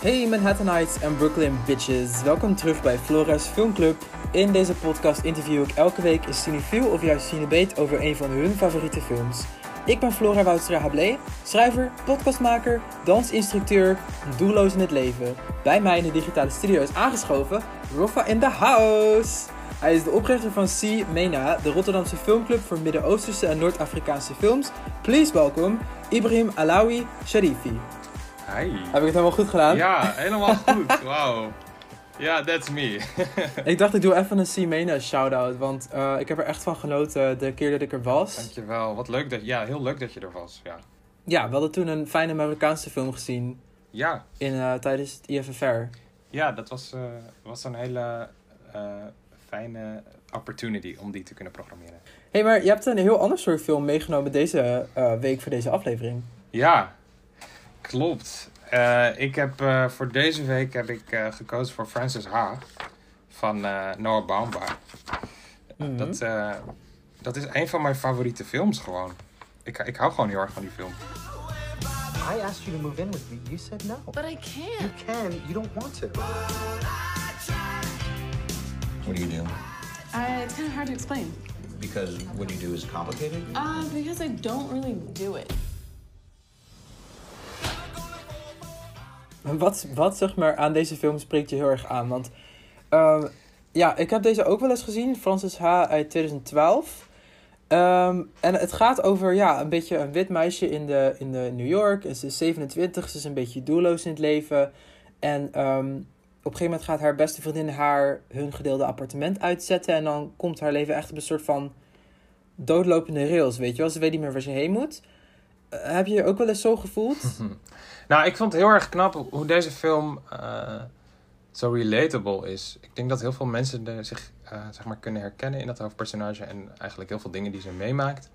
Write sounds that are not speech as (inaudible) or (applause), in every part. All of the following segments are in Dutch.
Hey Manhattanites en Brooklyn bitches. Welkom terug bij Flora's Filmclub. In deze podcast interview ik elke week een cinefiel of juist cinebeet over een van hun favoriete films. Ik ben Flora Woudstra Hablé, schrijver, podcastmaker, dansinstructeur, doelloos in het leven. Bij mij in de digitale studio is aangeschoven Roffa in the house. Hij is de oprichter van C MENA, de Rotterdamse filmclub voor Midden-Oosterse en Noord-Afrikaanse films. Please welcome Ibrahim Alawi Sharifi. Heb ik het helemaal goed gedaan? Ja, helemaal goed. (laughs) Wauw. Ja, that's me. (laughs) Ik dacht, ik doe even een C-Mena shout-out, want eh, ik heb er echt van genoten de keer dat ik er was. Dankjewel. Wat leuk dat, ja, heel leuk dat je er was. Ja, Ja, we hadden toen een fijne Marokkaanse film gezien ja, in, eh, tijdens het IFFR. ja dat was, eh, was een hele fijne opportunity om die te kunnen programmeren. Hé, hey, maar je hebt een heel ander soort film meegenomen deze week voor deze aflevering. Ja, klopt. Eh, ik heb eh, voor deze week heb ik eh, gekozen voor Francis Ha van eh, Noah Baumbach. Dat, eh, dat is een van mijn favoriete films gewoon. Ik, ik hou gewoon heel erg van die film. I asked you to move in with me. You said no. But I You can't. can. You don't want to. What do you do? I, it's kind of hard to explain. Because what you do is complicated? Uh, because I don't really do it. Wat, wat zeg maar aan deze film spreekt je heel erg aan? Want ehm, ja, ik heb deze ook wel eens gezien, Francis H. uit 2012. Ehm, en het gaat over ja, een beetje een wit meisje in, de, in de New York. En ze is 27, ze is een beetje doelloos in het leven. En ehm, op een gegeven moment gaat haar beste vriendin haar hun gedeelde appartement uitzetten. En dan komt haar leven echt op een soort van doodlopende rails, weet je wel. Ze weet niet meer waar ze heen moet. Eh, heb je je ook wel eens zo gevoeld? (laughs) Nou, ik vond het heel erg knap hoe deze film eh, zo relatable is. Ik denk dat heel veel mensen zich eh, zeg maar kunnen herkennen in dat hoofdpersonage en eigenlijk heel veel dingen die ze meemaakt.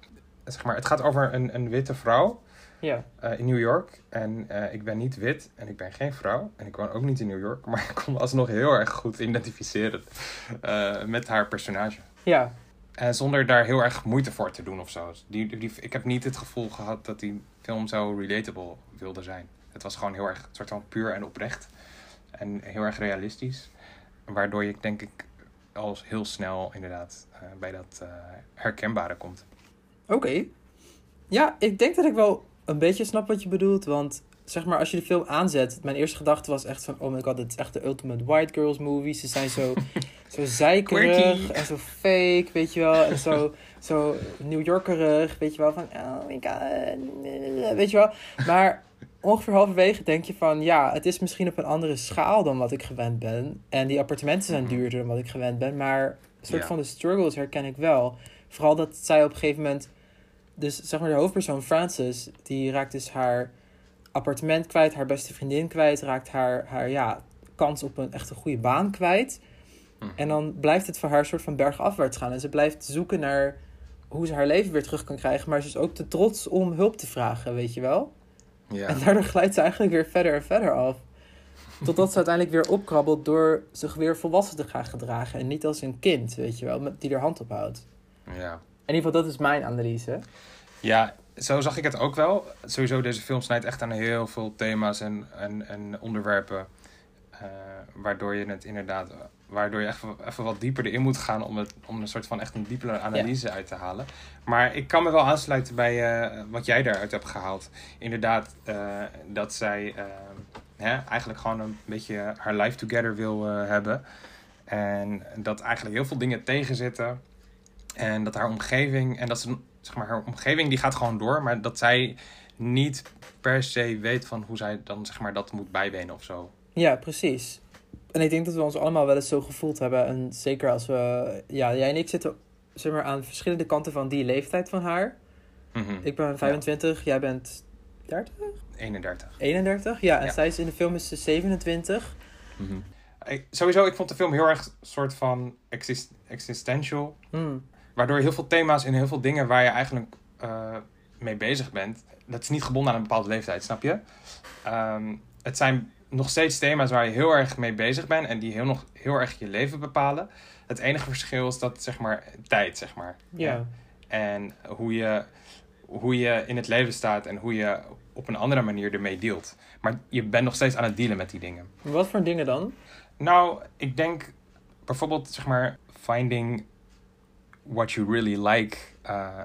Zeg maar, het gaat over een, een witte vrouw ja. eh, in New York. En ik ben niet wit en ik ben geen vrouw. En ik woon ook niet in New York. (laughs) Maar ik kon me alsnog heel erg goed identificeren met haar personage. Ja, En zonder daar heel erg moeite voor te doen of zo. Die, die, ik heb niet het gevoel gehad dat die film zo relatable wilde zijn. Het was gewoon heel erg soort van puur en oprecht. En heel erg realistisch. Waardoor je denk ik al heel snel inderdaad eh, bij dat eh, herkenbare komt. Oké. Ja, ik denk dat ik wel een beetje snap wat je bedoelt. Want zeg maar, als je de film aanzet, mijn eerste gedachte was echt van: oh my god, dit is echt de ultimate white girls movie. Ze zijn zo, (laughs) zo zeikerig en zo fake, weet je wel. En zo, zo New Yorkerig, weet je wel. Van, oh my god, weet je wel. Maar ongeveer halverwege denk je van: ja, het is misschien op een andere schaal dan wat ik gewend ben. En die appartementen zijn Mhm. duurder dan wat ik gewend ben. Maar een soort Ja. van de struggles herken ik wel. Vooral dat zij op een gegeven moment dus zeg maar de hoofdpersoon Frances, die raakt dus haar appartement kwijt, haar beste vriendin kwijt, raakt haar, haar ja, kans op een echt een goede baan kwijt. Mhm. En dan blijft het voor haar een soort van bergafwaarts gaan. En ze blijft zoeken naar hoe ze haar leven weer terug kan krijgen, maar ze is ook te trots om hulp te vragen, weet je wel? Ja. En daardoor glijdt ze eigenlijk weer verder en verder af. Totdat ze uiteindelijk weer opkrabbelt door zich weer volwassen te gaan gedragen. En niet als een kind, weet je wel, met- die er hand op houdt. ja. In ieder geval, dat is mijn analyse. Ja, zo zag ik het ook wel. Sowieso, deze film snijdt echt aan heel veel thema's en, en, en onderwerpen. eh, waardoor je het inderdaad, waardoor je even, even wat dieper erin moet gaan om, het, om een soort van echt een diepere analyse uit te halen. Maar ik kan me wel aansluiten bij eh, wat jij daaruit hebt gehaald. Inderdaad, eh, dat zij eh, hè, eigenlijk gewoon een beetje haar life together wil hebben. En dat eigenlijk heel veel dingen tegenzitten. En dat haar omgeving, en dat ze, zeg maar, haar omgeving die gaat gewoon door, maar dat zij niet per se weet van hoe zij dan, zeg maar, dat moet bijbenen of zo. Ja, precies. En ik denk dat we ons allemaal wel eens zo gevoeld hebben. En zeker als we... Ja, jij en ik zitten zeg maar, aan verschillende kanten van die leeftijd van haar. Mhm. Ik ben 25, jij bent 30? 31. 31? Ja, en Ja. zij is in de film is ze 27. Ik, sowieso, ik vond de film heel erg soort van exist, existential. Hmm. Waardoor heel veel thema's en heel veel dingen waar je eigenlijk eh, mee bezig bent. Dat is niet gebonden aan een bepaalde leeftijd, snap je? Ehm, het zijn nog steeds thema's waar je heel erg mee bezig bent. En die heel, nog, heel erg je leven bepalen. Het enige verschil is dat, zeg maar, tijd, zeg maar. Ja. En hoe je, hoe je in het leven staat en hoe je op een andere manier ermee dealt. Maar je bent nog steeds aan het dealen met die dingen. Wat voor dingen dan? Nou, ik denk bijvoorbeeld, zeg maar, finding what you really like. eh,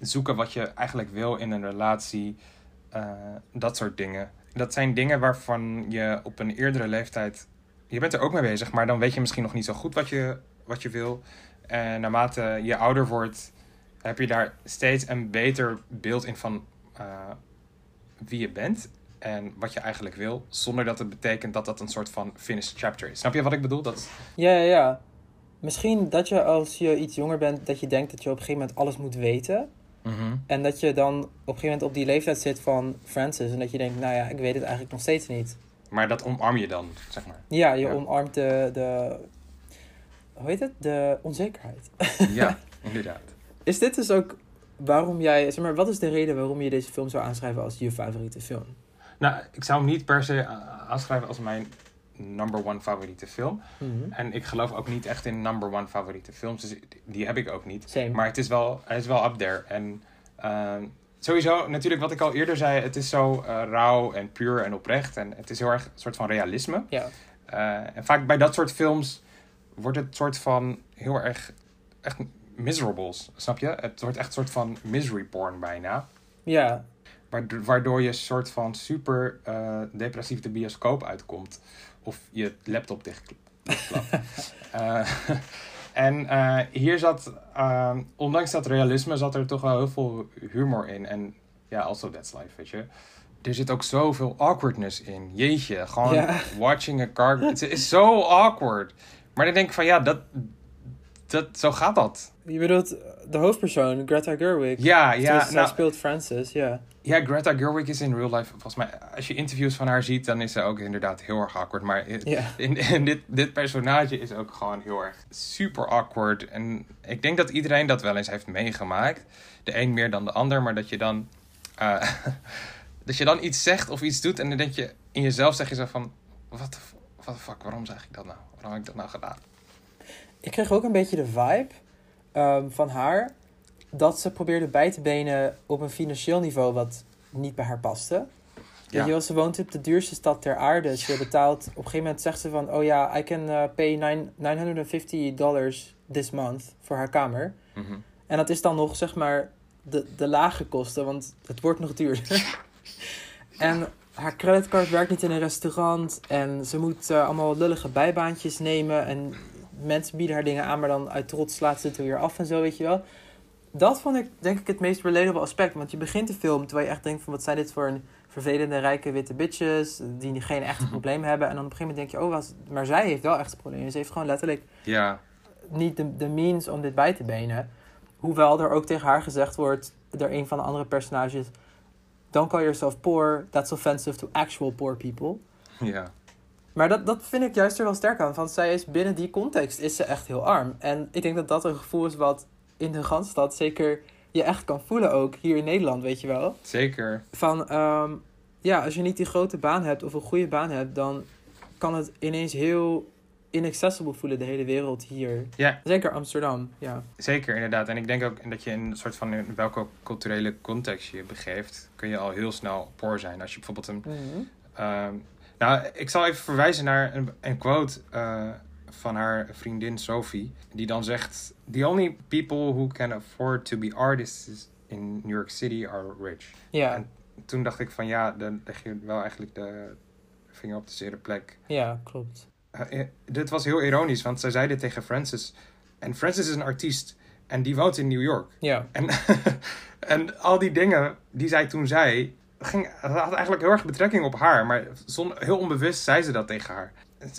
zoeken wat je eigenlijk wil in een relatie. eh, dat soort dingen. Dat zijn dingen waarvan je op een eerdere leeftijd. Je bent er ook mee bezig, maar dan weet je misschien nog niet zo goed wat je, wat je wil. En naarmate je ouder wordt, heb je daar steeds een beter beeld in van eh, wie je bent en wat je eigenlijk wil, zonder dat het betekent dat dat een soort van finished chapter is. Snap je wat ik bedoel? Dat, Ja, ja, ja. Misschien dat je als je iets jonger bent, dat je denkt dat je op een gegeven moment alles moet weten. En dat je dan op een gegeven moment op die leeftijd zit van Francis. En dat je denkt, nou ja, ik weet het eigenlijk nog steeds niet. Maar dat omarm je dan, zeg maar. Ja, je Ja. omarmt de, de... Hoe heet het? De onzekerheid. Ja, (laughs) inderdaad. Is dit dus ook waarom jij... Zeg maar, wat is de reden waarom je deze film zou aanschrijven als je favoriete film? Nou, ik zou hem niet per se aanschrijven als mijn number one favoriete film. Mhm. En ik geloof ook niet echt in number one favoriete films. Dus die heb ik ook niet. Same. Maar het is wel, hij is wel up there. En ehm, sowieso, natuurlijk wat ik al eerder zei, het is zo eh, rauw en puur en oprecht. En het is heel erg een soort van realisme. Ja. Eh, en vaak bij dat soort films wordt het soort van heel erg echt miserables, snap je? Het wordt echt een soort van misery porn bijna. Ja, Waardo- Waardoor je soort van super eh, depressief de bioscoop uitkomt. Of je laptop dichtklapt. (laughs) Eh, en eh, hier zat, eh, ondanks dat realisme, zat er toch wel heel veel humor in. En ja, also that's life, weet je. Er zit ook zoveel awkwardness in. Jeetje, gewoon watching a car. Het is zo awkward. Maar dan denk ik van ja, dat, dat, zo gaat dat. je bedoelt de hoofdpersoon, Greta Gerwig. Ja, ja. Zij nou, speelt Francis, ja. Ja, Greta Gerwig is in real life, volgens mij, als je interviews van haar ziet, dan is ze ook inderdaad heel erg awkward. Maar in, Ja. (laughs) in, in dit, dit personage is ook gewoon heel erg super awkward. En ik denk dat iedereen dat wel eens heeft meegemaakt. De een meer dan de ander, maar dat je dan, eh, (laughs) dat je dan iets zegt of iets doet en dan denk je, in jezelf zeg je zo van, wat de fuck, waarom zeg ik dat nou? Waarom heb ik dat nou gedaan? Ik kreeg ook een beetje de vibe ehm, van haar dat ze probeerde bij te benen op een financieel niveau wat niet bij haar paste. Weet Ja. je ze woont op de duurste stad ter aarde. Ze betaalt, op een gegeven moment zegt ze van, oh ja, I can uh, pay nine- 950 dollars this month voor haar kamer. Mhm. En dat is dan nog, zeg maar, de, de lage kosten, want het wordt nog duurder. (laughs) en haar creditcard werkt niet in een restaurant. En ze moet eh, allemaal lullige bijbaantjes nemen. En mensen bieden haar dingen aan, maar dan uit trots slaat ze het weer af en zo, weet je wel. Dat vond ik, denk ik, het meest relatable aspect. Want je begint de film terwijl je echt denkt van... wat zijn dit voor een vervelende, rijke, witte bitches... die geen echte (laughs) problemen hebben. En dan op een gegeven moment denk je... oh, was, maar zij heeft wel echt problemen. Ze heeft gewoon letterlijk Ja, niet de, de means om dit bij te benen. Hoewel er ook tegen haar gezegd wordt, door een van de andere personages: Don't call yourself poor, that's offensive to actual poor people. ja. Maar dat, dat vind ik juist er wel sterk aan, want zij is binnen die context is ze echt heel arm. En ik denk dat dat een gevoel is wat in de Randstad zeker je echt kan voelen ook, hier in Nederland, weet je wel. Zeker. Van, ehm, ja, als je niet die grote baan hebt of een goede baan hebt, dan kan het ineens heel inaccessible voelen, de hele wereld hier. Ja. Zeker Amsterdam, ja. Zeker, inderdaad. En ik denk ook dat je in een soort van in welke culturele context je begeeft, kun je al heel snel poor zijn. Als je bijvoorbeeld een. ehm, nou, ik zal even verwijzen naar een, een quote eh, van haar vriendin Sophie, die dan zegt: The only people who can afford to be artists in New York City are rich. Ja, En toen dacht ik van ja, dan leg je wel eigenlijk de vinger op de zere plek. ja, klopt. Eh, eh, dit was heel ironisch, want zij zei dit tegen Francis. En Francis is een artiest en die woont in New York. Ja, En, (laughs) en al die dingen die zij toen zei, ging, had eigenlijk heel erg betrekking op haar. Maar heel onbewust zei ze dat tegen haar.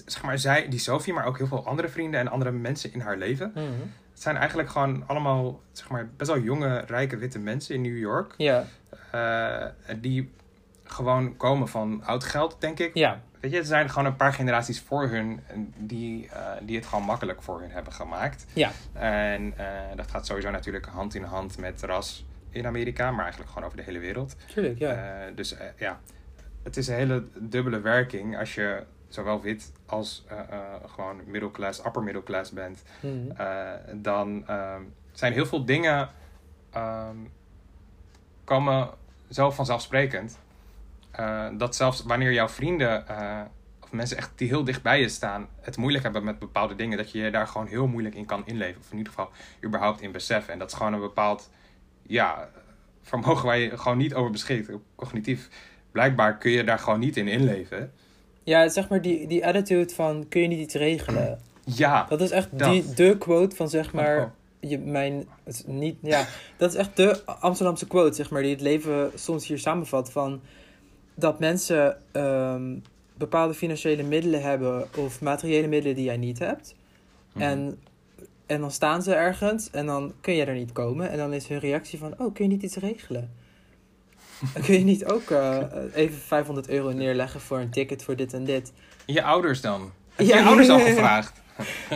Zeg maar, zij, die Sophie, maar ook heel veel andere vrienden en andere mensen in haar leven. Mhm. Het zijn eigenlijk gewoon allemaal, zeg maar, best wel jonge, rijke, witte mensen in New York. ja, eh, die gewoon komen van oud geld, denk ik. ja, Weet je, er zijn gewoon een paar generaties voor hun die, eh, die het gewoon makkelijk voor hun hebben gemaakt. ja, En eh, dat gaat sowieso natuurlijk hand in hand met ras in Amerika, maar eigenlijk gewoon over de hele wereld. tuurlijk, ja. Eh, dus eh, ja, het is een hele dubbele werking als je zowel wit als eh, gewoon middelklas, upper middelklas bent. Eh, dan ehm, zijn heel veel dingen ehm, komen zo vanzelfsprekend. dat zelfs wanneer jouw vrienden of mensen echt die heel dicht bij je staan, het moeilijk hebben met bepaalde dingen, dat je je daar gewoon heel moeilijk in kan inleven. Of in ieder geval überhaupt in beseffen. En dat is gewoon een bepaald ja, vermogen waar je gewoon niet over beschikt. Cognitief. Blijkbaar kun je daar gewoon niet in inleven. Ja, zeg maar die, die attitude van kun je niet iets regelen? (clears throat) Ja. Dat is echt Dat. die, de quote van zeg maar... Oh. Je, mijn, het niet, ja, dat is echt de Amsterdamse quote, zeg maar, die het leven soms hier samenvat. Van dat mensen ehm, bepaalde financiële middelen hebben of materiële middelen die jij niet hebt. Mhm. En, en dan staan ze ergens en dan kun je er niet komen. En dan is hun reactie van, oh, kun je niet iets regelen? kun je niet ook eh, even 500 euro neerleggen voor een ticket voor dit en dit? Je ouders dan? Heb Ja, je ouders al gevraagd? (laughs)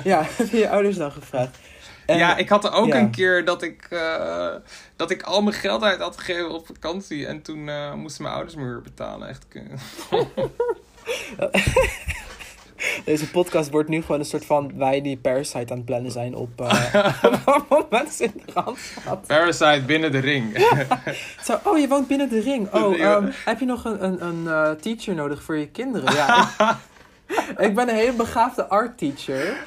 Ja, heb je je ouders dan gevraagd? En- ja, ik had er ook ja. een keer dat ik, eh, dat ik al mijn geld uit had gegeven op vakantie. En toen eh, moesten mijn ouders me weer betalen. Echt. (laughs) eh, (laughs) Deze podcast wordt nu gewoon een soort van wij die Parasite aan het plannen zijn op eh (laughs) op mensen in de Randstad. Parasite binnen de ring. Zo, oh, je woont binnen de ring. Oh, ehm, heb je nog een, een, een eh, teacher nodig voor je kinderen? Ja. ik, (laughs) ik ben een hele begaafde art teacher.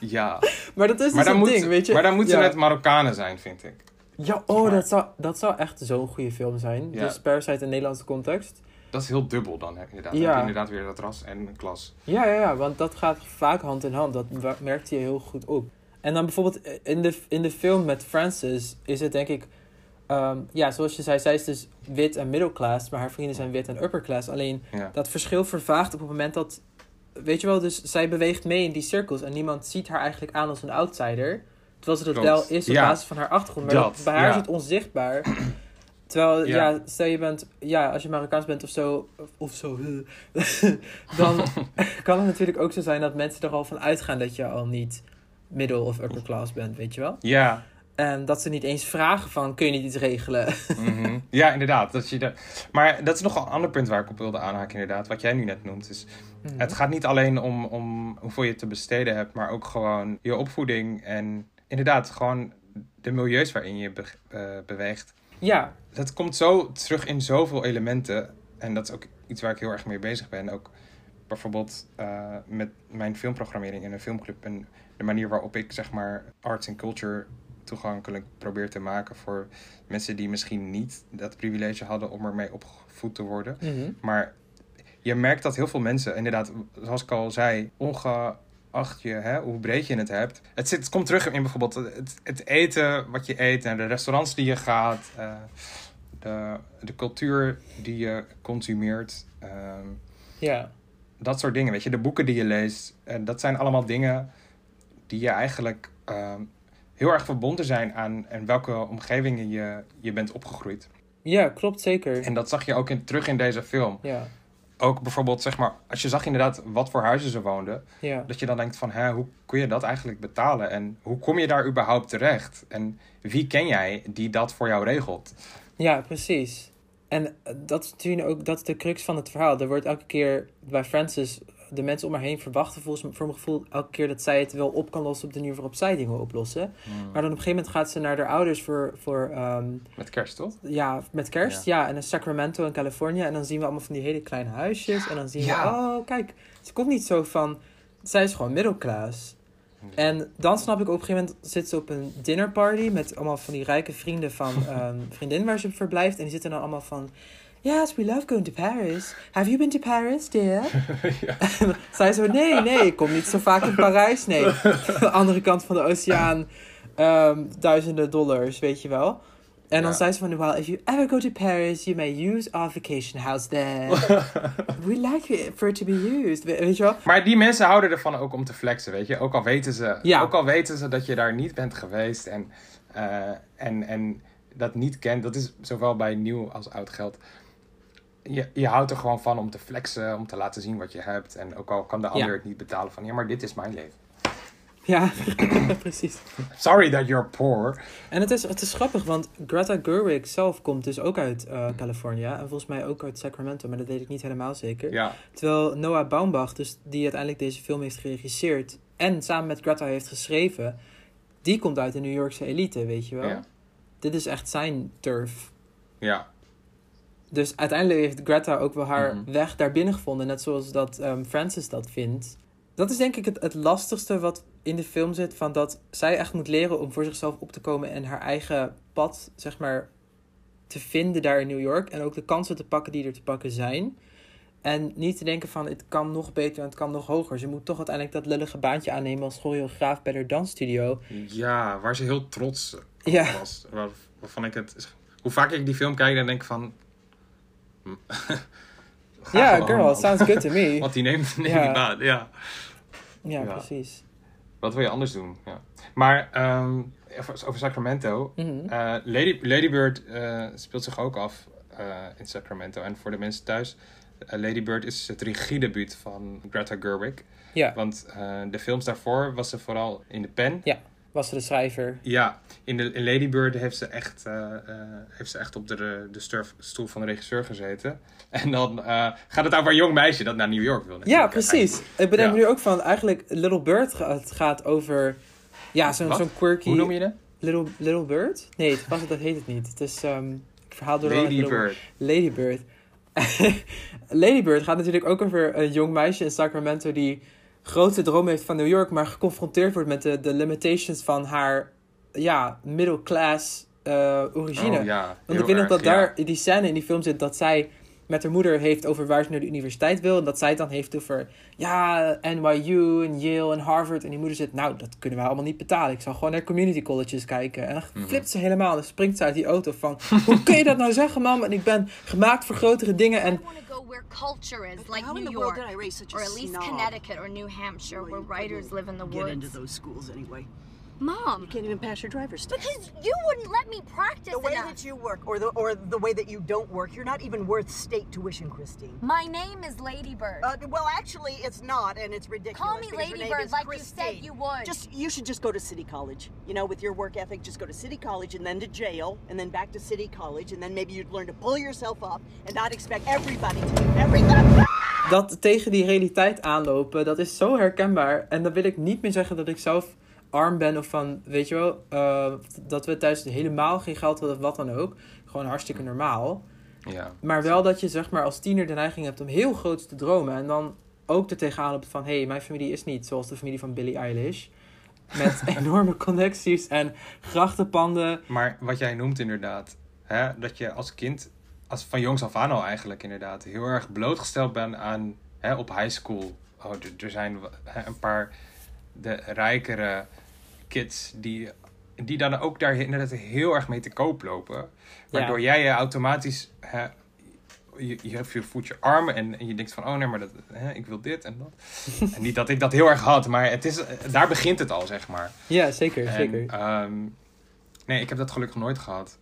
ja. Maar dat is dus Maar een moet, ding, weet je. maar dan moeten ja. het Marokkanen zijn, vind ik. Ja, oh, dat zou, dat zou echt zo'n goede film zijn. Ja. Dus Parasite in Nederlandse context. Dat is heel dubbel dan, hè, inderdaad. Dan Ja. heb je inderdaad weer dat ras en een klas. Ja, ja, ja, want dat gaat vaak hand in hand. Dat wa- merkt je heel goed op. En dan bijvoorbeeld eh, in de, in de film met Frances is het denk ik... ehm, ja, zoals je zei, zij is dus wit en middelklas, maar haar vrienden zijn wit en upperclass. Alleen Ja. dat verschil vervaagt op het moment dat... Weet je wel, dus zij beweegt mee in die cirkels en niemand ziet haar eigenlijk aan als een outsider. Terwijl ze dat Klopt. wel is op Ja. basis van haar achtergrond. Maar dat, Dat, bij haar ja. is het onzichtbaar. Terwijl, ja. Ja. stel je bent, ja, als je Marokkaans bent of zo, of, of zo, (laughs) dan (laughs) kan het natuurlijk ook zo zijn dat mensen er al van uitgaan dat je al niet middle of upper class bent, weet je wel? Ja. En dat ze niet eens vragen van, kun je niet iets regelen? Mhm. Ja, inderdaad. Dat je de... Maar dat is nog een ander punt waar ik op wilde aanhaken, inderdaad. Wat jij nu net noemt. Is, Mhm. Het gaat niet alleen om, om hoeveel je te besteden hebt, maar ook gewoon je opvoeding en inderdaad gewoon de milieus waarin je be- eh, beweegt. Ja, Dat komt zo terug in zoveel elementen. En dat is ook iets waar ik heel erg mee bezig ben. Ook bijvoorbeeld eh, met mijn filmprogrammering in een filmclub. En de manier waarop ik zeg maar arts en culture toegankelijk probeer te maken voor mensen die misschien niet dat privilege hadden om ermee opgevoed te worden. Mhm. Maar je merkt dat heel veel mensen, inderdaad, zoals ik al zei, ongeacht je, hè, hoe breed je het hebt. Het, zit, het komt terug in bijvoorbeeld het, het eten wat je eet, naar de restaurants die je gaat, eh, de, de cultuur die je consumeert. ehm, ja. dat soort dingen, weet je, de boeken die je leest. En dat zijn allemaal dingen die je eigenlijk ehm, heel erg verbonden zijn aan en welke omgevingen je, je bent opgegroeid. Ja, klopt zeker. En dat zag je ook in, terug in deze film. Ja, Ook bijvoorbeeld, zeg maar, als je zag inderdaad wat voor huizen ze woonden, ja. dat je dan denkt van, hè, hoe kun je dat eigenlijk betalen? En hoe kom je daar überhaupt terecht? En wie ken jij die dat voor jou regelt? Ja, precies. En eh, dat is natuurlijk ook dat is de crux van het verhaal. Er wordt elke keer bij Francis, de mensen om haar heen verwachten volgens voor mijn gevoel elke keer dat zij het wel op kan lossen op de manier waarop zij dingen oplossen. Maar dan op een gegeven moment gaat ze naar haar ouders voor, voor ehm, Met kerst, toch? ja, met kerst. Ja. en in Sacramento in Californië. En dan zien we allemaal van die hele kleine huisjes. En dan zien Ja. we, oh kijk, ze komt niet zo van, zij is gewoon middelklas. En dan snap ik op een gegeven moment zit ze op een dinnerparty met allemaal van die rijke vrienden van (laughs) een vriendin waar ze verblijft. En die zitten dan allemaal van. Yes, we love going to Paris. Have you been to Paris, dear? (laughs) (laughs) Zij zo, nee, nee, ik kom niet zo vaak in Parijs, nee. Aan (laughs) de andere kant van de oceaan, ehm, duizenden dollars, weet je wel. En dan Ja. zei ze van, well, if you ever go to Paris, you may use our vacation house there. we like it for it to be used, We- weet je wel. Maar die mensen houden ervan ook om te flexen, weet je. Ook al weten ze, Ja. ook al weten ze dat je daar niet bent geweest en, eh, en, en dat niet kent. Dat is zowel bij nieuw als oud geld. Je, je houdt er gewoon van om te flexen, om te laten zien wat je hebt. En ook al kan de ander Ja. het niet betalen van, ja, maar dit is mijn leven. Ja, (clears throat) precies. Sorry that you're poor. En het is, het is grappig, want Greta Gerwig zelf komt dus ook uit eh, California. En volgens mij ook uit Sacramento, maar dat weet ik niet helemaal zeker. Ja, Terwijl Noah Baumbach, dus die uiteindelijk deze film heeft geregisseerd en samen met Greta heeft geschreven, die komt uit de New Yorkse elite, weet je wel. Ja. dit is echt zijn turf. Ja, Dus uiteindelijk heeft Greta ook wel haar Mhm. weg daarbinnen gevonden. Net zoals dat ehm, Francis dat vindt. Dat is denk ik het, het lastigste wat in de film zit. Van dat zij echt moet leren om voor zichzelf op te komen. En haar eigen pad, zeg maar, te vinden daar in New York. En ook de kansen te pakken die er te pakken zijn. En niet te denken van het kan nog beter en het kan nog hoger. Ze moet toch uiteindelijk dat lullige baantje aannemen als choreograaf bij haar dansstudio. ja, waar ze heel trots op Ja. was. Waar, waarvan ik het... Hoe vaak ik die film kijk, dan denk ik van... (laughs) Ja, gewoon, girl, man. sounds good to me. (laughs) Want die neemt, neemt Ja. die baan, ja. Ja, Ja. precies. Wat wil je anders doen? Ja. Maar ehm, over, Sacramento. Eh, Lady, Lady Bird eh, speelt zich ook af eh, in Sacramento. En voor de mensen thuis, Lady Bird is het regiedebuut van Greta Gerwig. Ja, Want eh, de films daarvoor was ze vooral in de pen. Was ze de schrijver. Ja, in, de, in Lady Bird heeft ze echt, eh, eh, heeft ze echt op de, de sturf- stoel van de regisseur gezeten. (laughs) En dan eh, gaat het over een jong meisje dat naar New York wil. Ja, precies. Ik bedenk Ja. nu ook van, eigenlijk Little Bird gaat over, ja, zo'n zo'n quirky... Hoe noem je dat? Little, Little Bird? Nee, het was, dat heet het niet. Het is, ehm, ik verhaal door Lady Bird. Lady Bird. Lady (laughs) Bird gaat natuurlijk ook over een jong meisje in Sacramento die grote droom heeft van New York, maar geconfronteerd wordt met de, de limitations van haar, ja, middle class eh, origine. Oh, ja, Want ik weet nog erg, dat daar die scène in die film zit dat zij met haar moeder heeft over waar ze naar de universiteit wil. En dat zij het dan heeft over ja, NYU en Yale en Harvard. En die moeder zegt, nou, dat kunnen wij allemaal niet betalen. Ik zal gewoon naar community colleges kijken. En dan Mhm. flipt ze helemaal en dan springt ze uit die auto van... (laughs) Hoe kun je dat nou zeggen, mam? En ik ben gemaakt voor grotere dingen. En where culture is, like New York, or at least snob? Connecticut or New Hampshire, Well, where writers live in the Get into woods. those schools anyway. Mom, You can't even pass your driver's test. because you wouldn't let me practice The way enough. that you work, or the or the way that you don't work, you're not even worth state tuition, Christine. My name is Ladybird. Uh, well, actually, it's not, and it's ridiculous. Call me because your name Ladybird is like you said you would. Just you should just go to City College. You know, with your work ethic, just go to City College and then to jail and then back to City College and then maybe you'd learn to pull yourself up and not expect everybody to do everything. dat tegen die realiteit aanlopen, dat is zo herkenbaar. En dan wil ik niet meer zeggen dat ik zelf arm ben of van, weet je wel, eh, dat we thuis helemaal geen geld hadden of wat dan ook. Gewoon hartstikke normaal. Ja. Maar wel dat je zeg maar als tiener de neiging hebt om heel groot te dromen. En dan ook er tegenaan op van, hé, hey, mijn familie is niet zoals de familie van Billie Eilish. Met (laughs) enorme connecties en grachtenpanden. Maar wat jij noemt inderdaad, hè, dat je als kind, als van jongs af aan al eigenlijk inderdaad, heel erg blootgesteld bent aan, hè, op high school. Oh, er- er zijn hè, een paar de rijkere kids die, die dan ook daar inderdaad heel erg mee te koop lopen. Waardoor jij je automatisch, hè, je, je, je voelt je armen en, en je denkt van, oh nee, maar dat, hè, ik wil dit en dat. (laughs) en niet dat ik dat heel erg had, maar het is, daar begint het al, zeg maar. Ja, zeker, En, zeker. ehm, nee, ik heb dat gelukkig nooit gehad.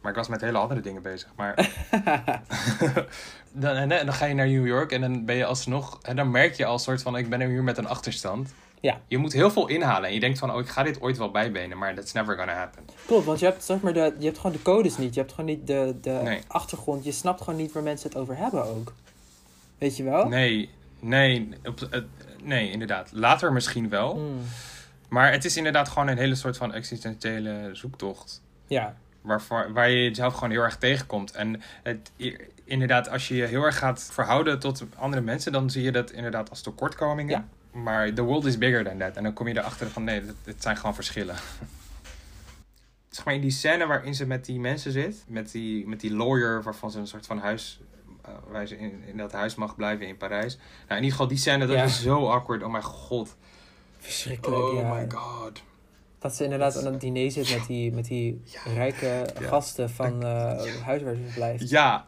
Maar ik was met hele andere dingen bezig. Maar (laughs) dan, en, en dan ga je naar New York en dan ben je alsnog... En dan merk je al soort van, ik ben hier met een achterstand. Ja. Je moet heel veel inhalen. En je denkt van, oh, ik ga dit ooit wel bijbenen. Maar that's never gonna happen. Klopt, want je hebt, zeg maar de, je hebt gewoon de codes niet. Je hebt gewoon niet de, de Nee. achtergrond. Je snapt gewoon niet waar mensen het over hebben ook. Weet je wel? Nee, nee, op, eh, nee, inderdaad. Later misschien wel. Mm, Maar het is inderdaad gewoon een hele soort van existentiële zoektocht. ja, Waarvoor, waar je jezelf gewoon heel erg tegenkomt. En het, inderdaad, als je je heel erg gaat verhouden tot andere mensen, dan zie je dat inderdaad als tekortkomingen. Ja. Maar the world is bigger than that. En dan kom je erachter van nee, het, het zijn gewoon verschillen. (laughs) zeg maar in die scène waarin ze met die mensen zit, met die, met die lawyer waarvan ze een soort van huis, eh, waar ze in, in dat huis mag blijven in Parijs. Nou, in ieder geval die scène, dat Ja. is zo awkward. Oh mijn god. verschrikkelijk. Oh ja. my god. Dat ze inderdaad aan het diner zit met die, met die rijke Ja. gasten van eh het huis waar ze verblijft. Ja,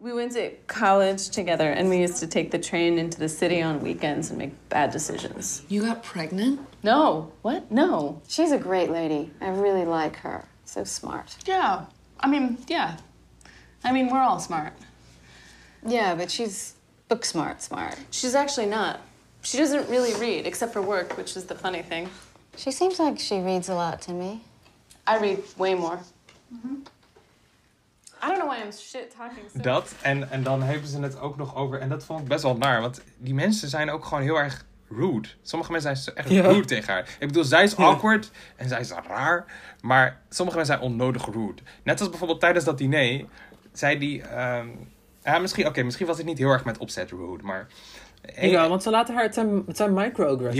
We went to college together, and we used to take the train into the city on weekends and make bad decisions. You got pregnant? No, what? No. She's a great lady. I really like her. So smart. Yeah. I mean, yeah. I mean, we're all smart. Yeah, but she's book smart, smart. She's actually not. She doesn't really read, except for work, which is the funny thing. She seems like she reads a lot to me. I read way more. Mm-hmm. I don't know why I'm shit talking so Dat, en, en dan hebben ze het ook nog over, en dat vond ik best wel naar, want die mensen zijn ook gewoon heel erg rude. Sommige mensen zijn echt Ja. rude tegen haar. Ik bedoel, zij is Ja. awkward en zij is raar. Maar sommige mensen zijn onnodig rude. Net als bijvoorbeeld tijdens dat diner. Zei die... ehm, ja, misschien, oké, misschien was het niet heel erg met opzet rude, maar... Ja, want ze laten haar, het zijn, het zijn microaggressions.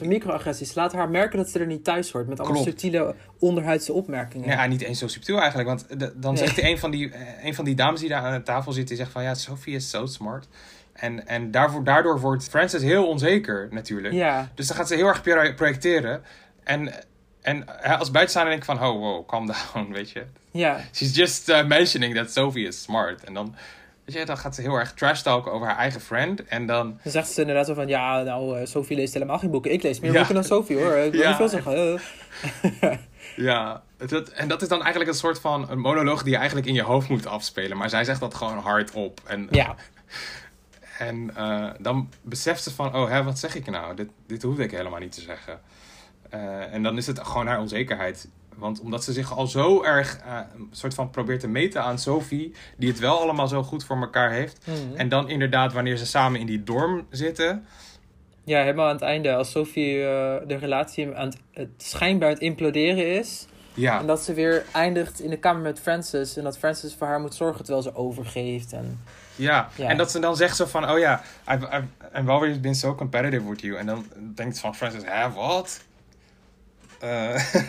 Ja. Microagressies. Ze laten haar merken dat ze er niet thuis hoort. Met allemaal Klopt. subtiele onderhuidse opmerkingen. Ja, niet eens zo subtiel eigenlijk. Want de- dan Nee. zegt een van, die, eh, een van die dames die daar aan de tafel zit, die zegt van ja, Sophie is zo smart. En, en daarvoor, daardoor wordt Frances heel onzeker natuurlijk. Ja. Dus dan gaat ze heel erg pro- projecteren. En, en eh, als buitenstaander denk ik van, oh wow, calm down, (laughs) weet je. Ja. She's just uh, mentioning that Sophie is smart. En dan, je, dan gaat ze heel erg trash talken over haar eigen friend. En dan, Dan zegt ze inderdaad zo van, ja, nou, eh, Sophie leest helemaal geen boeken. Ik lees meer Ja. boeken dan Sophie, hoor. Ik wil Ja. niet veel zeggen. Eh. (laughs) ja, dat, en dat is dan eigenlijk een soort van een monoloog die je eigenlijk in je hoofd moet afspelen. Maar zij zegt dat gewoon hardop. En, Ja. (laughs) En eh, dan beseft ze van, oh, hè, wat zeg ik nou? Dit, dit hoefde ik helemaal niet te zeggen. En dan is het gewoon haar onzekerheid. Want omdat ze zich al zo erg eh, een soort van probeert te meten aan Sophie, die het wel allemaal zo goed voor elkaar heeft. Mhm. En dan inderdaad, wanneer ze samen in die dorm zitten. Ja, helemaal aan het einde. Als Sophie eh, de relatie aan het, het schijnbaar aan het imploderen is. Ja. En dat ze weer eindigt in de kamer met Francis. En dat Francis voor haar moet zorgen terwijl ze overgeeft. En... Ja. Ja. en dat ze dan zegt zo van, oh ja, I've, I've, I've always been so competitive with you. En dan denkt van Francis, hè, wat? Eh (laughs)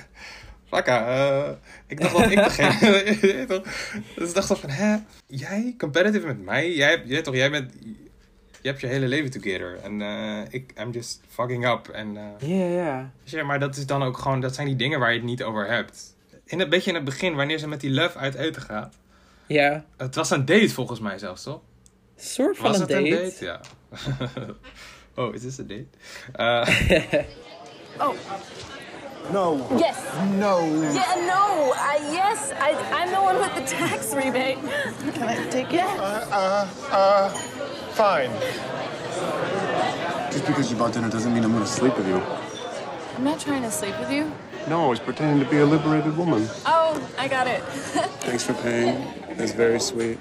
Flakka, eh, ik dacht dat ik (laughs) degene... (laughs) dus ik dacht van, hè, jij competitive met mij? Jij, hebt- jij, toch, jij bent... Je hebt je hele leven together. En eh, ik, I'm just fucking up. En, eh, Ja, ja. Weet je, maar dat is dan ook gewoon, dat zijn die dingen waar je het niet over hebt. In het beetje in het begin, wanneer ze met die love uit eten gaat. Ja. Het was een date volgens mij zelfs, toch? Een soort van was een het date. een date? Ja. (laughs) oh, is this a date? Eh, Oh. No. Yes. No. Yeah, no. I, yes, I, I'm the one with the tax (laughs) rebate. Can I take it? Uh, uh, fine. Just because you bought dinner doesn't mean I'm gonna sleep with you. I'm not trying to sleep with you. No, I was pretending to be a liberated woman. Oh, I got it. (laughs) Thanks for paying. That's very sweet.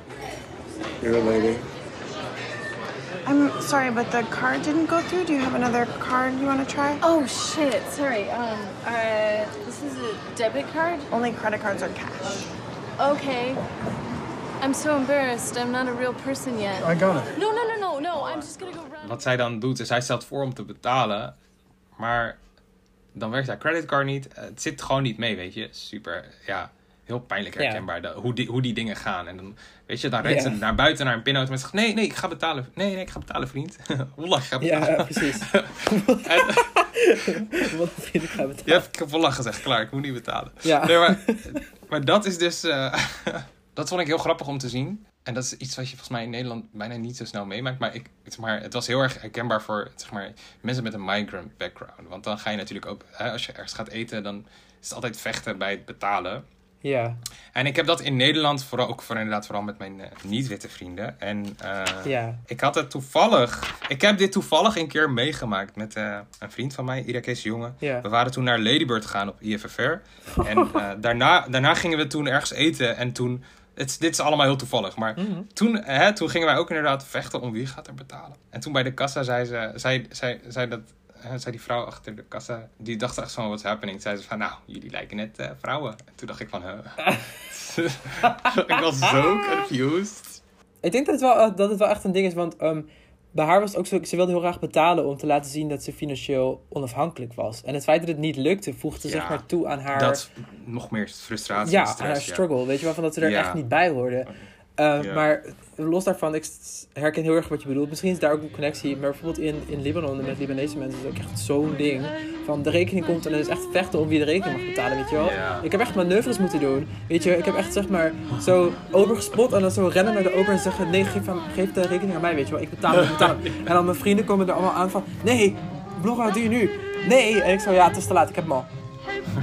You're a lady. I'm sorry, but the card didn't go through. Do you have another card you want to try? Oh shit! Sorry. Um. Uh. This is a debit card. Only credit cards are cash. Okay. I'm so embarrassed. I'm not a real person yet. I got it. No, no, no, no, no. I'm just gonna go run. wat zij dan doet, is hij stelt voor om te betalen. Maar dan werkt haar creditcard niet. Het zit gewoon niet mee, weet je. Super, ja, heel pijnlijk herkenbaar. hoe, die, hoe die dingen gaan. En dan, weet je, dan rent ze naar buiten naar een pinautomaat en zegt... Nee, nee, ik ga betalen. Nee, nee, ik ga betalen, vriend. (laughs) Wallah, ik ga Ja, betalen. ja, precies. (laughs) Wat een (laughs) vriend, ik ga betalen. Ja, ik heb wallah gezegd, klaar, ik moet niet betalen. Ja. Nee, maar, maar dat is dus... eh, dat vond ik heel grappig om te zien. En dat is iets wat je volgens mij in Nederland bijna niet zo snel meemaakt. Maar, ik, zeg maar het was heel erg herkenbaar voor zeg maar, mensen met een migrant background. Want dan ga je natuurlijk ook... Hè, als je ergens gaat eten, dan is het altijd vechten bij het betalen. Ja. En ik heb dat in Nederland, vooral ook voor, inderdaad vooral met mijn eh, niet-witte vrienden. En eh, Ja. ik had het toevallig... Ik heb dit toevallig een keer meegemaakt met eh, een vriend van mij, Irakees jongen. Ja. We waren toen naar Ladybird gegaan op IFFR. (laughs) En daarna, daarna gingen we toen ergens eten. En toen... Het, dit is allemaal heel toevallig. Maar Mhm. toen, hè, toen gingen wij ook inderdaad vechten om wie gaat er betalen. En toen bij de kassa zei ze... Zei, zei, zei dat, zei die vrouw achter de kassa... Die dacht echt van, what's happening? Zei ze van, nou, jullie lijken net eh, vrouwen. En toen dacht ik van, huh? (laughs) ik was zo confused. Ik denk dat het, wel, eh, dat het wel echt een ding is, want ehm, bij haar was het ook zo, ze wilde heel graag betalen om te laten zien dat ze financieel onafhankelijk was. En het feit dat het niet lukte, voegde Ja, zeg maar toe aan haar, Dat nog meer frustratie ja, en aan haar ja. struggle, weet je wel, van dat ze er Ja. echt niet bij hoorde. Eh. Maar los daarvan, ik herken heel erg wat je bedoelt. Misschien is daar ook een connectie, maar bijvoorbeeld in, in Libanon met Libanese mensen is het ook echt zo'n ding. Van de rekening komt en het is echt vechten om wie de rekening mag betalen, weet je wel. Ik heb echt manoeuvres moeten doen, weet je. Ik heb echt zeg maar zo overgespot en dan zo rennen naar de ober en zeggen, nee, geef, aan, geef de rekening aan mij, weet je wel. Ik betaal hem, ik betaal (laughs) hem. En dan mijn vrienden komen er allemaal aan van, nee, blogger, wat doe je nu? Nee! En ik zo, ja, het is te laat, ik heb hem al.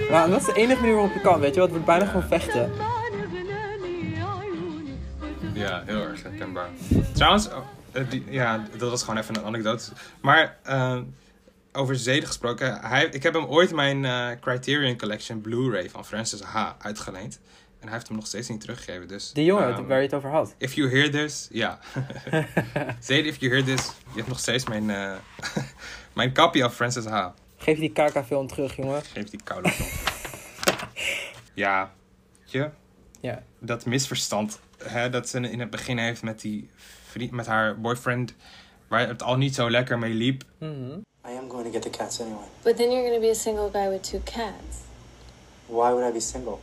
Nou, en dat is de enige manier waarop je kan, weet je wel. Het wordt bijna gewoon vechten. Ja, heel erg herkenbaar. Trouwens, oh, eh, die, ja, dat was gewoon even een anekdote. Maar eh, over zeden gesproken. Hij, ik heb hem ooit mijn eh, Criterion Collection Blu-ray van Francis H. uitgeleend. En hij heeft hem nog steeds niet teruggegeven. Dus, Die jongen ehm, waar je het over had. If you hear this, ja. (laughs) Zede, if you hear this, je hebt nog steeds mijn, (laughs) Mijn copy of Francis H. Geef die KK-film terug, jongen. Geef die koude film. (laughs) ja, je, Ja. dat misverstand hè, dat ze in het begin heeft met, die vriend, met haar boyfriend, waar het al niet zo lekker mee liep. Mhm. I am going to get the cats anyway. But then you're gonna be a single guy with two cats. Why would I be single?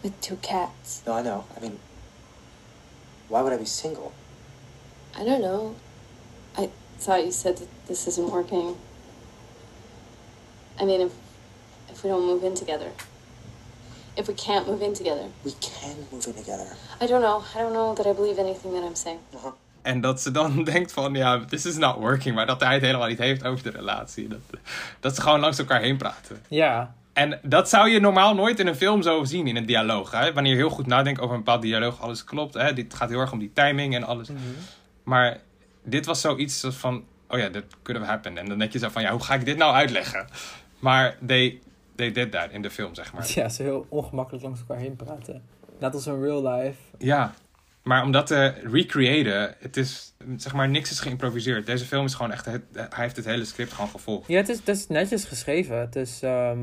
With two cats. No, I know. I mean, why would I be single? I don't know. I thought you said that this isn't working. I mean, if if we don't move in together, if we can't move in together, We can move in together. I don't know. I don't know that I believe anything that I'm saying. En dat ze dan (laughs) denkt van, ja, this is not working. Maar dat hij het helemaal niet heeft over de relatie. Dat, dat ze gewoon langs elkaar heen praten. Ja. En dat zou je normaal nooit in een film zo zien, in een dialoog. Hè? Wanneer je heel goed nadenkt over een bepaald dialoog, alles klopt. Hè? Dit gaat heel erg om die timing en alles. Maar dit was zoiets van, oh ja, that could have happened. En dan denk je zo van, ja, hoe ga ik dit nou uitleggen? Maar they, they did that in de film, zeg maar. Ja, ze heel ongemakkelijk langs elkaar heen praten. Net als in real life. Ja, maar om dat te recreëren, het is, zeg maar, niks is geïmproviseerd. Deze film is gewoon echt, het, hij heeft het hele script gewoon gevolgd. Ja, het is, het is netjes geschreven. Het is, ehm,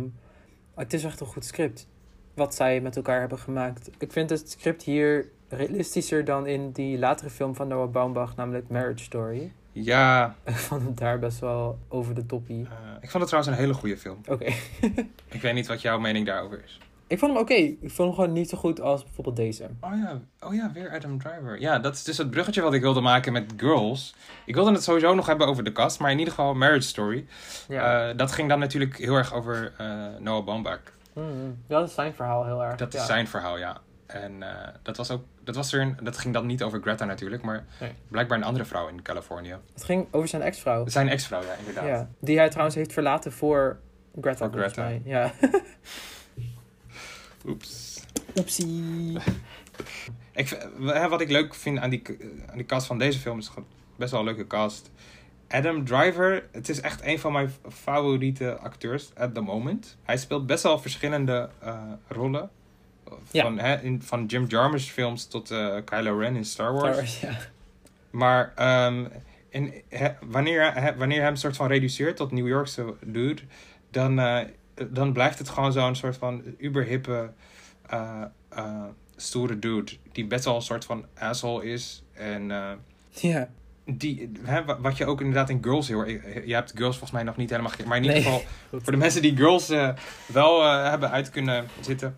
het is echt een goed script. Wat zij met elkaar hebben gemaakt. Ik vind het script hier realistischer dan in die latere film van Noah Baumbach, namelijk Marriage Story. Ja, Ik vond het daar best wel over de toppie. eh, ik vond het trouwens een hele goede film. Oké. Ik weet niet wat jouw mening daarover is. ik vond hem oké. Ik vond hem gewoon niet zo goed als bijvoorbeeld deze. Oh ja, oh ja, weer Adam Driver. Ja, dat is dus het bruggetje wat ik wilde maken met Girls. Ik wilde het sowieso nog hebben over de cast, maar in ieder geval Marriage Story. Ja. Eh, dat ging dan natuurlijk heel erg over eh, Noah Baumbach. Mhm. Dat is zijn verhaal heel erg. Dat is zijn verhaal, ja. En eh, dat was ook, dat was er een, dat ging dan niet over Greta natuurlijk, maar Nee. blijkbaar een andere vrouw in Californië. Het ging over zijn ex-vrouw. Zijn ex-vrouw, ja, inderdaad. Ja, die hij trouwens heeft verlaten voor Greta, Voor Greta. mij. Ja. (laughs) Oeps. Oepsie. (laughs) Ik, wat ik leuk vind aan die, aan die cast van deze film is gewoon best wel een leuke cast. Adam Driver, het is echt een van mijn favoriete acteurs at the moment. Hij speelt best wel verschillende eh, rollen. Ja. Van, hè, in, van Jim Jarmusch films tot eh, Kylo Ren in Star Wars. Star Wars, ja. Maar in, hè, wanneer, wanneer hij hem soort van reduceert tot New Yorkse dude, dan, eh, dan blijft het gewoon zo'n soort van uberhippe, eh, stoere dude. Die best wel een soort van asshole is. En Ja. die, hè, wa- wat je ook inderdaad in Girls heel Je hebt Girls volgens mij nog niet helemaal. Maar in ieder Nee. geval, (laughs) voor de mensen die Girls wel hebben uit kunnen zitten.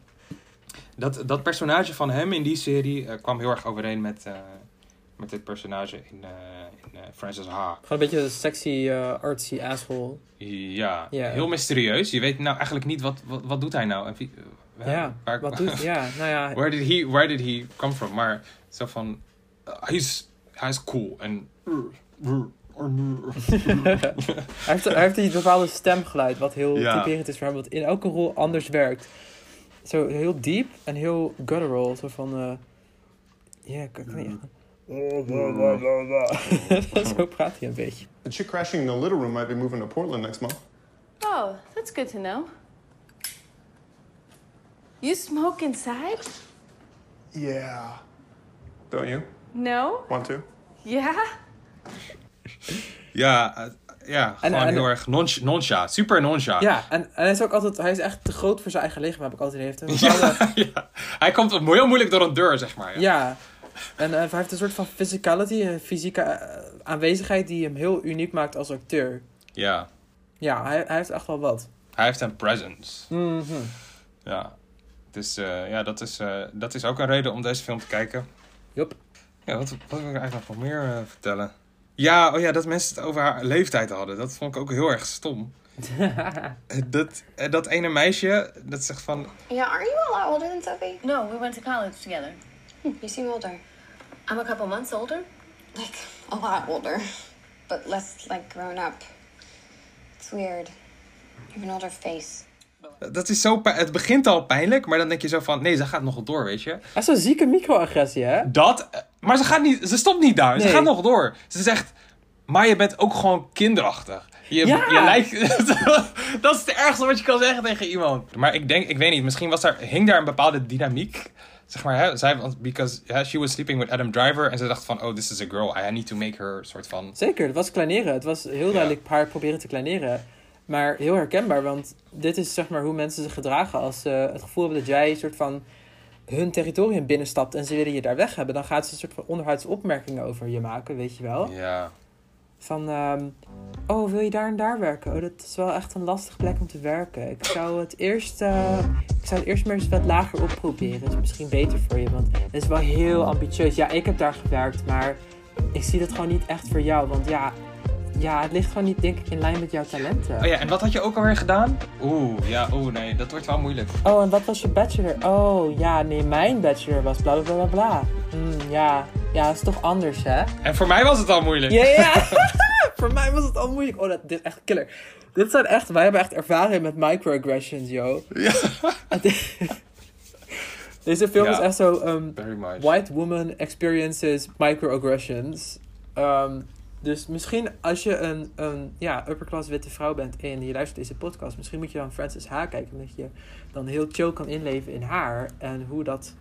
Dat, dat personage van hem in die serie eh, kwam heel erg overeen met, eh, met dit personage in, eh, in Frances Ha. Gewoon een beetje een sexy, artsy asshole. Ja, heel mysterieus. Je weet nou eigenlijk niet wat, wat, wat doet hij nou. En wie- Ja, waar- wat doet... Ja, nou ja. (laughs) Where did he, where did he come from? Maar zo van, uh, he's, hij is cool. En... hij, heeft, hij heeft die bepaalde stemgeluid, wat heel Ja. typerend is voor hem, wat in elke rol anders werkt. Zo heel diep en heel guttural, zo van... eh ja, ik kan niet echt... (laughs) zo praat hij een beetje. The chick crashing in the little room might be moving to Portland next month. Oh, that's good to know. You smoke inside? Yeah. Don't you? No? Want to? Yeah? Ja, ja gewoon en- heel erg nonch. Super noncha. Ja, en, en hij is ook altijd... Hij is echt te groot voor zijn eigen lichaam, heb ik altijd heeft. Ja, (laughs) ja. Hij komt heel moeilijk door een deur, zeg maar. Ja. Ja, en eh, hij heeft een soort van physicality, een fysieke eh, aanwezigheid die hem heel uniek maakt als acteur. Ja. Ja, hij, hij heeft echt wel wat. Hij heeft een presence. Mhm. Ja. Dus ja, dat is, dat is ook een reden om deze film te kijken. Yup. Ja, wat, wat wil ik eigenlijk nog meer vertellen? Ja, oh ja, dat mensen het over haar leeftijd hadden. Dat vond ik ook heel erg stom. (laughs) Eh, dat, eh, dat ene meisje, dat zegt van... Yeah, aren't you a lot older than Sophie? No, we went to college together. Hmm, you seem older. I'm a couple months older. Like, a lot older. But less, like, grown up. It's weird. You have an older face. Dat is zo... pijn- Het begint al pijnlijk, maar dan denk je zo van... Nee, ze gaat nog door, weet je. Hij is zo'n zieke microagressie, hè? Dat... Maar ze gaat niet... Ze stopt niet daar. Ze gaat nog door. Ze zegt... Maar je bent ook gewoon kinderachtig. Je, Ja. je lijkt... (laughs) dat is het ergste wat je kan zeggen tegen iemand. Maar ik denk... Ik weet niet. Misschien was daar, hing daar een bepaalde dynamiek... zeg maar, hè, zij, want because she was sleeping with Adam Driver en ze dacht van, oh, this is a girl, I need to make her soort van. Zeker, het was kleineren. Het was heel duidelijk haar proberen te kleineren. Maar heel herkenbaar, want dit is zeg maar hoe mensen zich gedragen als ze het gevoel hebben dat jij een soort van hun territorium binnenstapt en ze willen je daar weg hebben. Dan gaat ze een soort van onderhuidse opmerkingen over je maken, weet je wel. Ja. Van, ehm, oh, wil je daar en daar werken? Oh, dat is wel echt een lastige plek om te werken. Ik zou het eerst, eh, ik zou het eerst maar eens wat lager opproberen. Dat is misschien beter voor je, want het is wel heel ambitieus. Ja, ik heb daar gewerkt, maar ik zie dat gewoon niet echt voor jou. Want ja, ja, het ligt gewoon niet, denk ik, in lijn met jouw talenten. Oh ja, en wat had je ook alweer gedaan? Oeh, ja, oeh, nee, dat wordt wel moeilijk. Oh, en wat was je bachelor? Oh, ja, nee, mijn bachelor was bla bla bla bla. Hmm, ja, ja, dat is toch anders, hè? En voor mij was het al moeilijk. Ja, ja. (laughs) voor mij was het al moeilijk. Oh, dat, dit is echt killer. Dit zijn echt, wij hebben echt ervaring met microaggressions, yo. Ja. (laughs) Deze film Ja, is echt zo, um, very much. white woman experiences microaggressions. Um, dus misschien als je een, een ja, upper class witte vrouw bent en je luistert deze podcast, misschien moet je dan Frances H. kijken, omdat je dan heel chill kan inleven in haar en hoe dat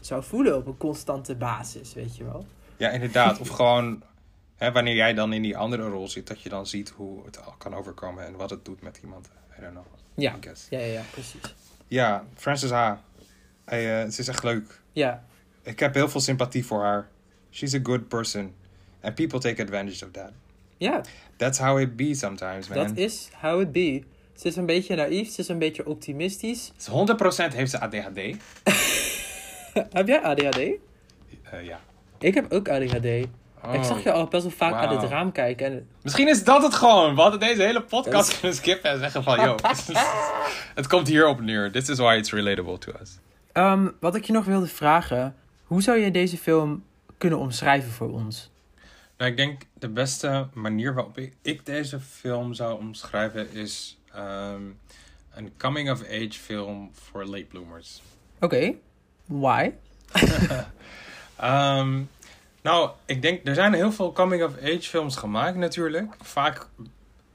zou voelen op een constante basis, weet je wel. Ja, inderdaad. Of gewoon, hè, wanneer jij dan in die andere rol zit, dat je dan ziet hoe het al kan overkomen en wat het doet met iemand. I don't know. Ja, ja, ja, ja precies. Ja, Frances H. Hey, eh, het is echt leuk. Ja. Ik heb heel veel sympathie voor haar. She's a good person. And people take advantage of that. Ja, That's how it be sometimes, man. dat is how it be. Ze is een beetje naïef, ze is een beetje optimistisch. Dus 100% heeft ze ADHD. (laughs) Heb jij ADHD? Eh, ja. Ik heb ook ADHD. Ik Oh, zag je al best wel vaak uit het raam kijken. En Misschien is dat het gewoon. We hadden deze hele podcast (laughs) kunnen skippen en zeggen van... Yo, (laughs) het komt hierop neer. This is why it's relatable to us. Ehm, wat ik je nog wilde vragen. Hoe zou je deze film kunnen omschrijven voor ons? Nou, ik denk de beste manier waarop ik, ik deze film zou omschrijven is ehm, een coming-of-age film voor late bloomers. Oké, why? (laughs) Ehm, nou, ik denk, er zijn heel veel coming-of-age films gemaakt natuurlijk. Vaak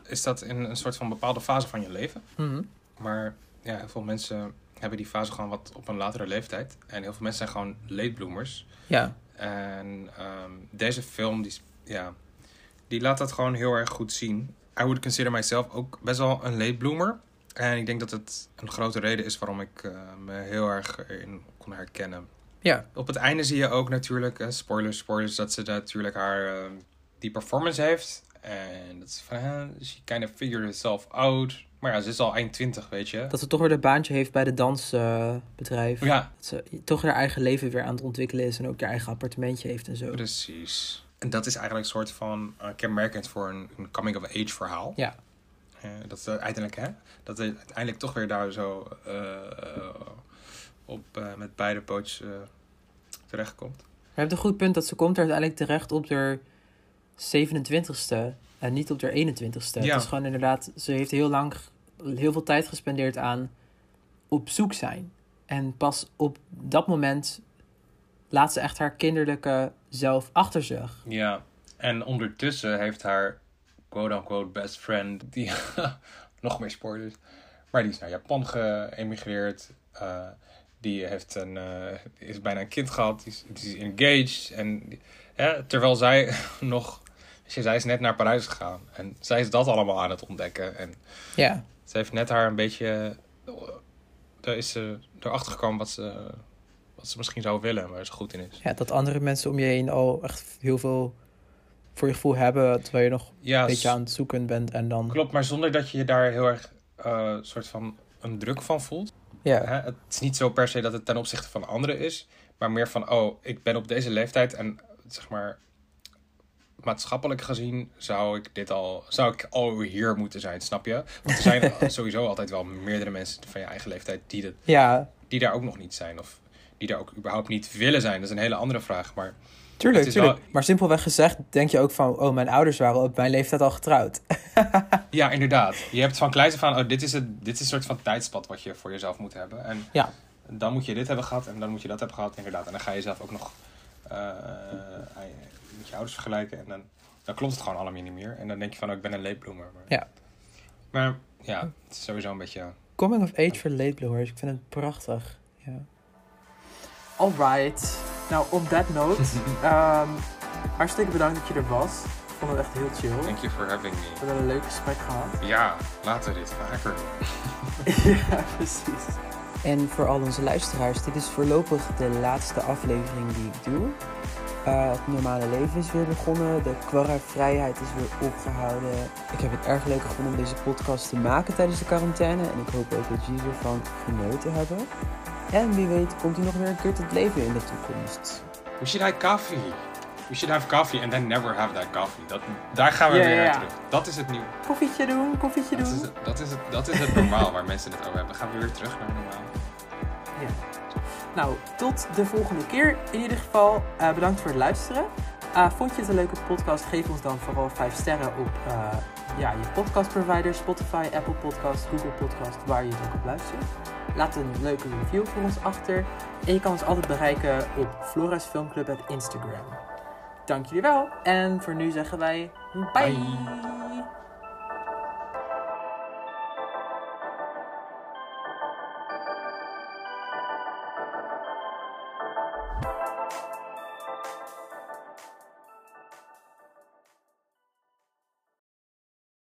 is dat in een soort van bepaalde fase van je leven. Mhm. Maar ja, heel veel mensen hebben die fase gewoon wat op een latere leeftijd. En heel veel mensen zijn gewoon late bloomers. Ja. En ehm, deze film, die, ja, die laat dat gewoon heel erg goed zien. I would consider myself ook best wel een late bloomer. En ik denk dat het een grote reden is waarom ik eh, me heel erg in kon herkennen. Ja. Op het einde zie je ook natuurlijk, eh, spoilers, spoilers, dat ze natuurlijk haar ehm, die performance heeft. En dat is van, she kind of figured herself out. Maar ja, ze is al eind 20, weet je. Dat ze toch weer een baantje heeft bij de dansbedrijf. Ja. Dat ze toch haar eigen leven weer aan het ontwikkelen is. En ook haar eigen appartementje heeft en zo. Precies. En dat is eigenlijk een soort van uh, kenmerkend voor een, een coming-of-age verhaal. Ja. Eh, dat ze uiteindelijk, hè, dat hij uiteindelijk toch weer daar zo eh, op eh, met beide pootjes eh, terechtkomt. Je hebt een goed punt dat ze komt er uiteindelijk terecht op de 27ste. En niet op de 21ste. Ja. Het is gewoon inderdaad, ze heeft heel lang, heel veel tijd gespendeerd aan op zoek zijn. En pas op dat moment laat ze echt haar kinderlijke zelf achter zich. Ja, en ondertussen heeft haar quote-unquote best friend, die (laughs) nog meer spoilers, maar die is naar Japan geëmigreerd. eh, die heeft een, eh, is bijna een kind gehad, die is, die is engaged. En ja, terwijl zij (laughs) nog, zij is net naar Parijs gegaan. En zij is dat allemaal aan het ontdekken. En Ja. ze heeft net haar een beetje, daar is ze erachter gekomen wat ze, wat ze misschien zou willen, waar ze goed in is. Ja, dat andere mensen om je heen al echt heel veel voor je gevoel hebben. Terwijl je nog Ja, een beetje aan het zoeken bent. En dan... Klopt, maar zonder dat je je daar heel erg eh soort van een druk van voelt. Ja. Hè? Het is niet zo per se dat het ten opzichte van anderen is, maar meer van, oh, ik ben op deze leeftijd en zeg maar maatschappelijk gezien zou ik dit al, zou ik al hier moeten zijn, snap je? Want er zijn (laughs) sowieso altijd wel meerdere mensen van je eigen leeftijd die, dat, Ja. die daar ook nog niet zijn of die daar ook überhaupt niet willen zijn. Dat is een hele andere vraag, maar Tuurlijk, tuurlijk. wel- Maar simpelweg gezegd denk je ook van... Oh, mijn ouders waren op mijn leeftijd al getrouwd. (laughs) Ja, inderdaad. Je hebt van kleins af aan, oh, dit is, het, dit is een soort van tijdspad wat je voor jezelf moet hebben. En Ja. dan moet je dit hebben gehad en dan moet je dat hebben gehad, inderdaad. En dan ga je jezelf ook nog eh, met je ouders vergelijken. En dan, dan klopt het gewoon allemaal niet meer. En dan denk je van, oh, ik ben een late bloomer. Maar, Ja. maar ja, het is sowieso een beetje... Coming of age voor late bloomers. Ik vind het prachtig. Ja. Alright. Nou, on that note, (laughs) ehm, hartstikke bedankt dat je er was. Ik vond het echt heel chill. Thank you for having me. We hebben een leuk gesprek gehad. Ja, laten we dit vaker doen. (laughs) ja, precies. En voor al onze luisteraars, dit is voorlopig de laatste aflevering die ik doe. Eh, het normale leven is weer begonnen. De kwarra-vrijheid is weer opgehouden. Ik heb het erg leuk gevonden om deze podcast te maken tijdens de quarantaine. En ik hoop ook dat jullie ervan genoten hebben. En wie weet komt u nog weer een keer tot leven in de toekomst. We should have coffee. We should have coffee and then never have that coffee. Dat, daar gaan we weer naar terug. Dat is het nieuw. Koffietje doen, koffietje Dat doen. is het, dat is het, dat is het normaal waar (laughs) mensen het over hebben. Gaan we weer terug naar normaal. Ja. Nou, tot de volgende keer. In ieder geval, eh, bedankt voor het luisteren. Eh, vond je het een leuke podcast? Geef ons dan vooral 5 sterren op eh, ja, je podcastprovider, Spotify, Apple Podcast, Google Podcast, waar je het ook op luistert. Laat een leuke review voor ons achter. En je kan ons altijd bereiken op Flora's Filmclub op Instagram. Dank jullie wel. En voor nu zeggen wij. Bye.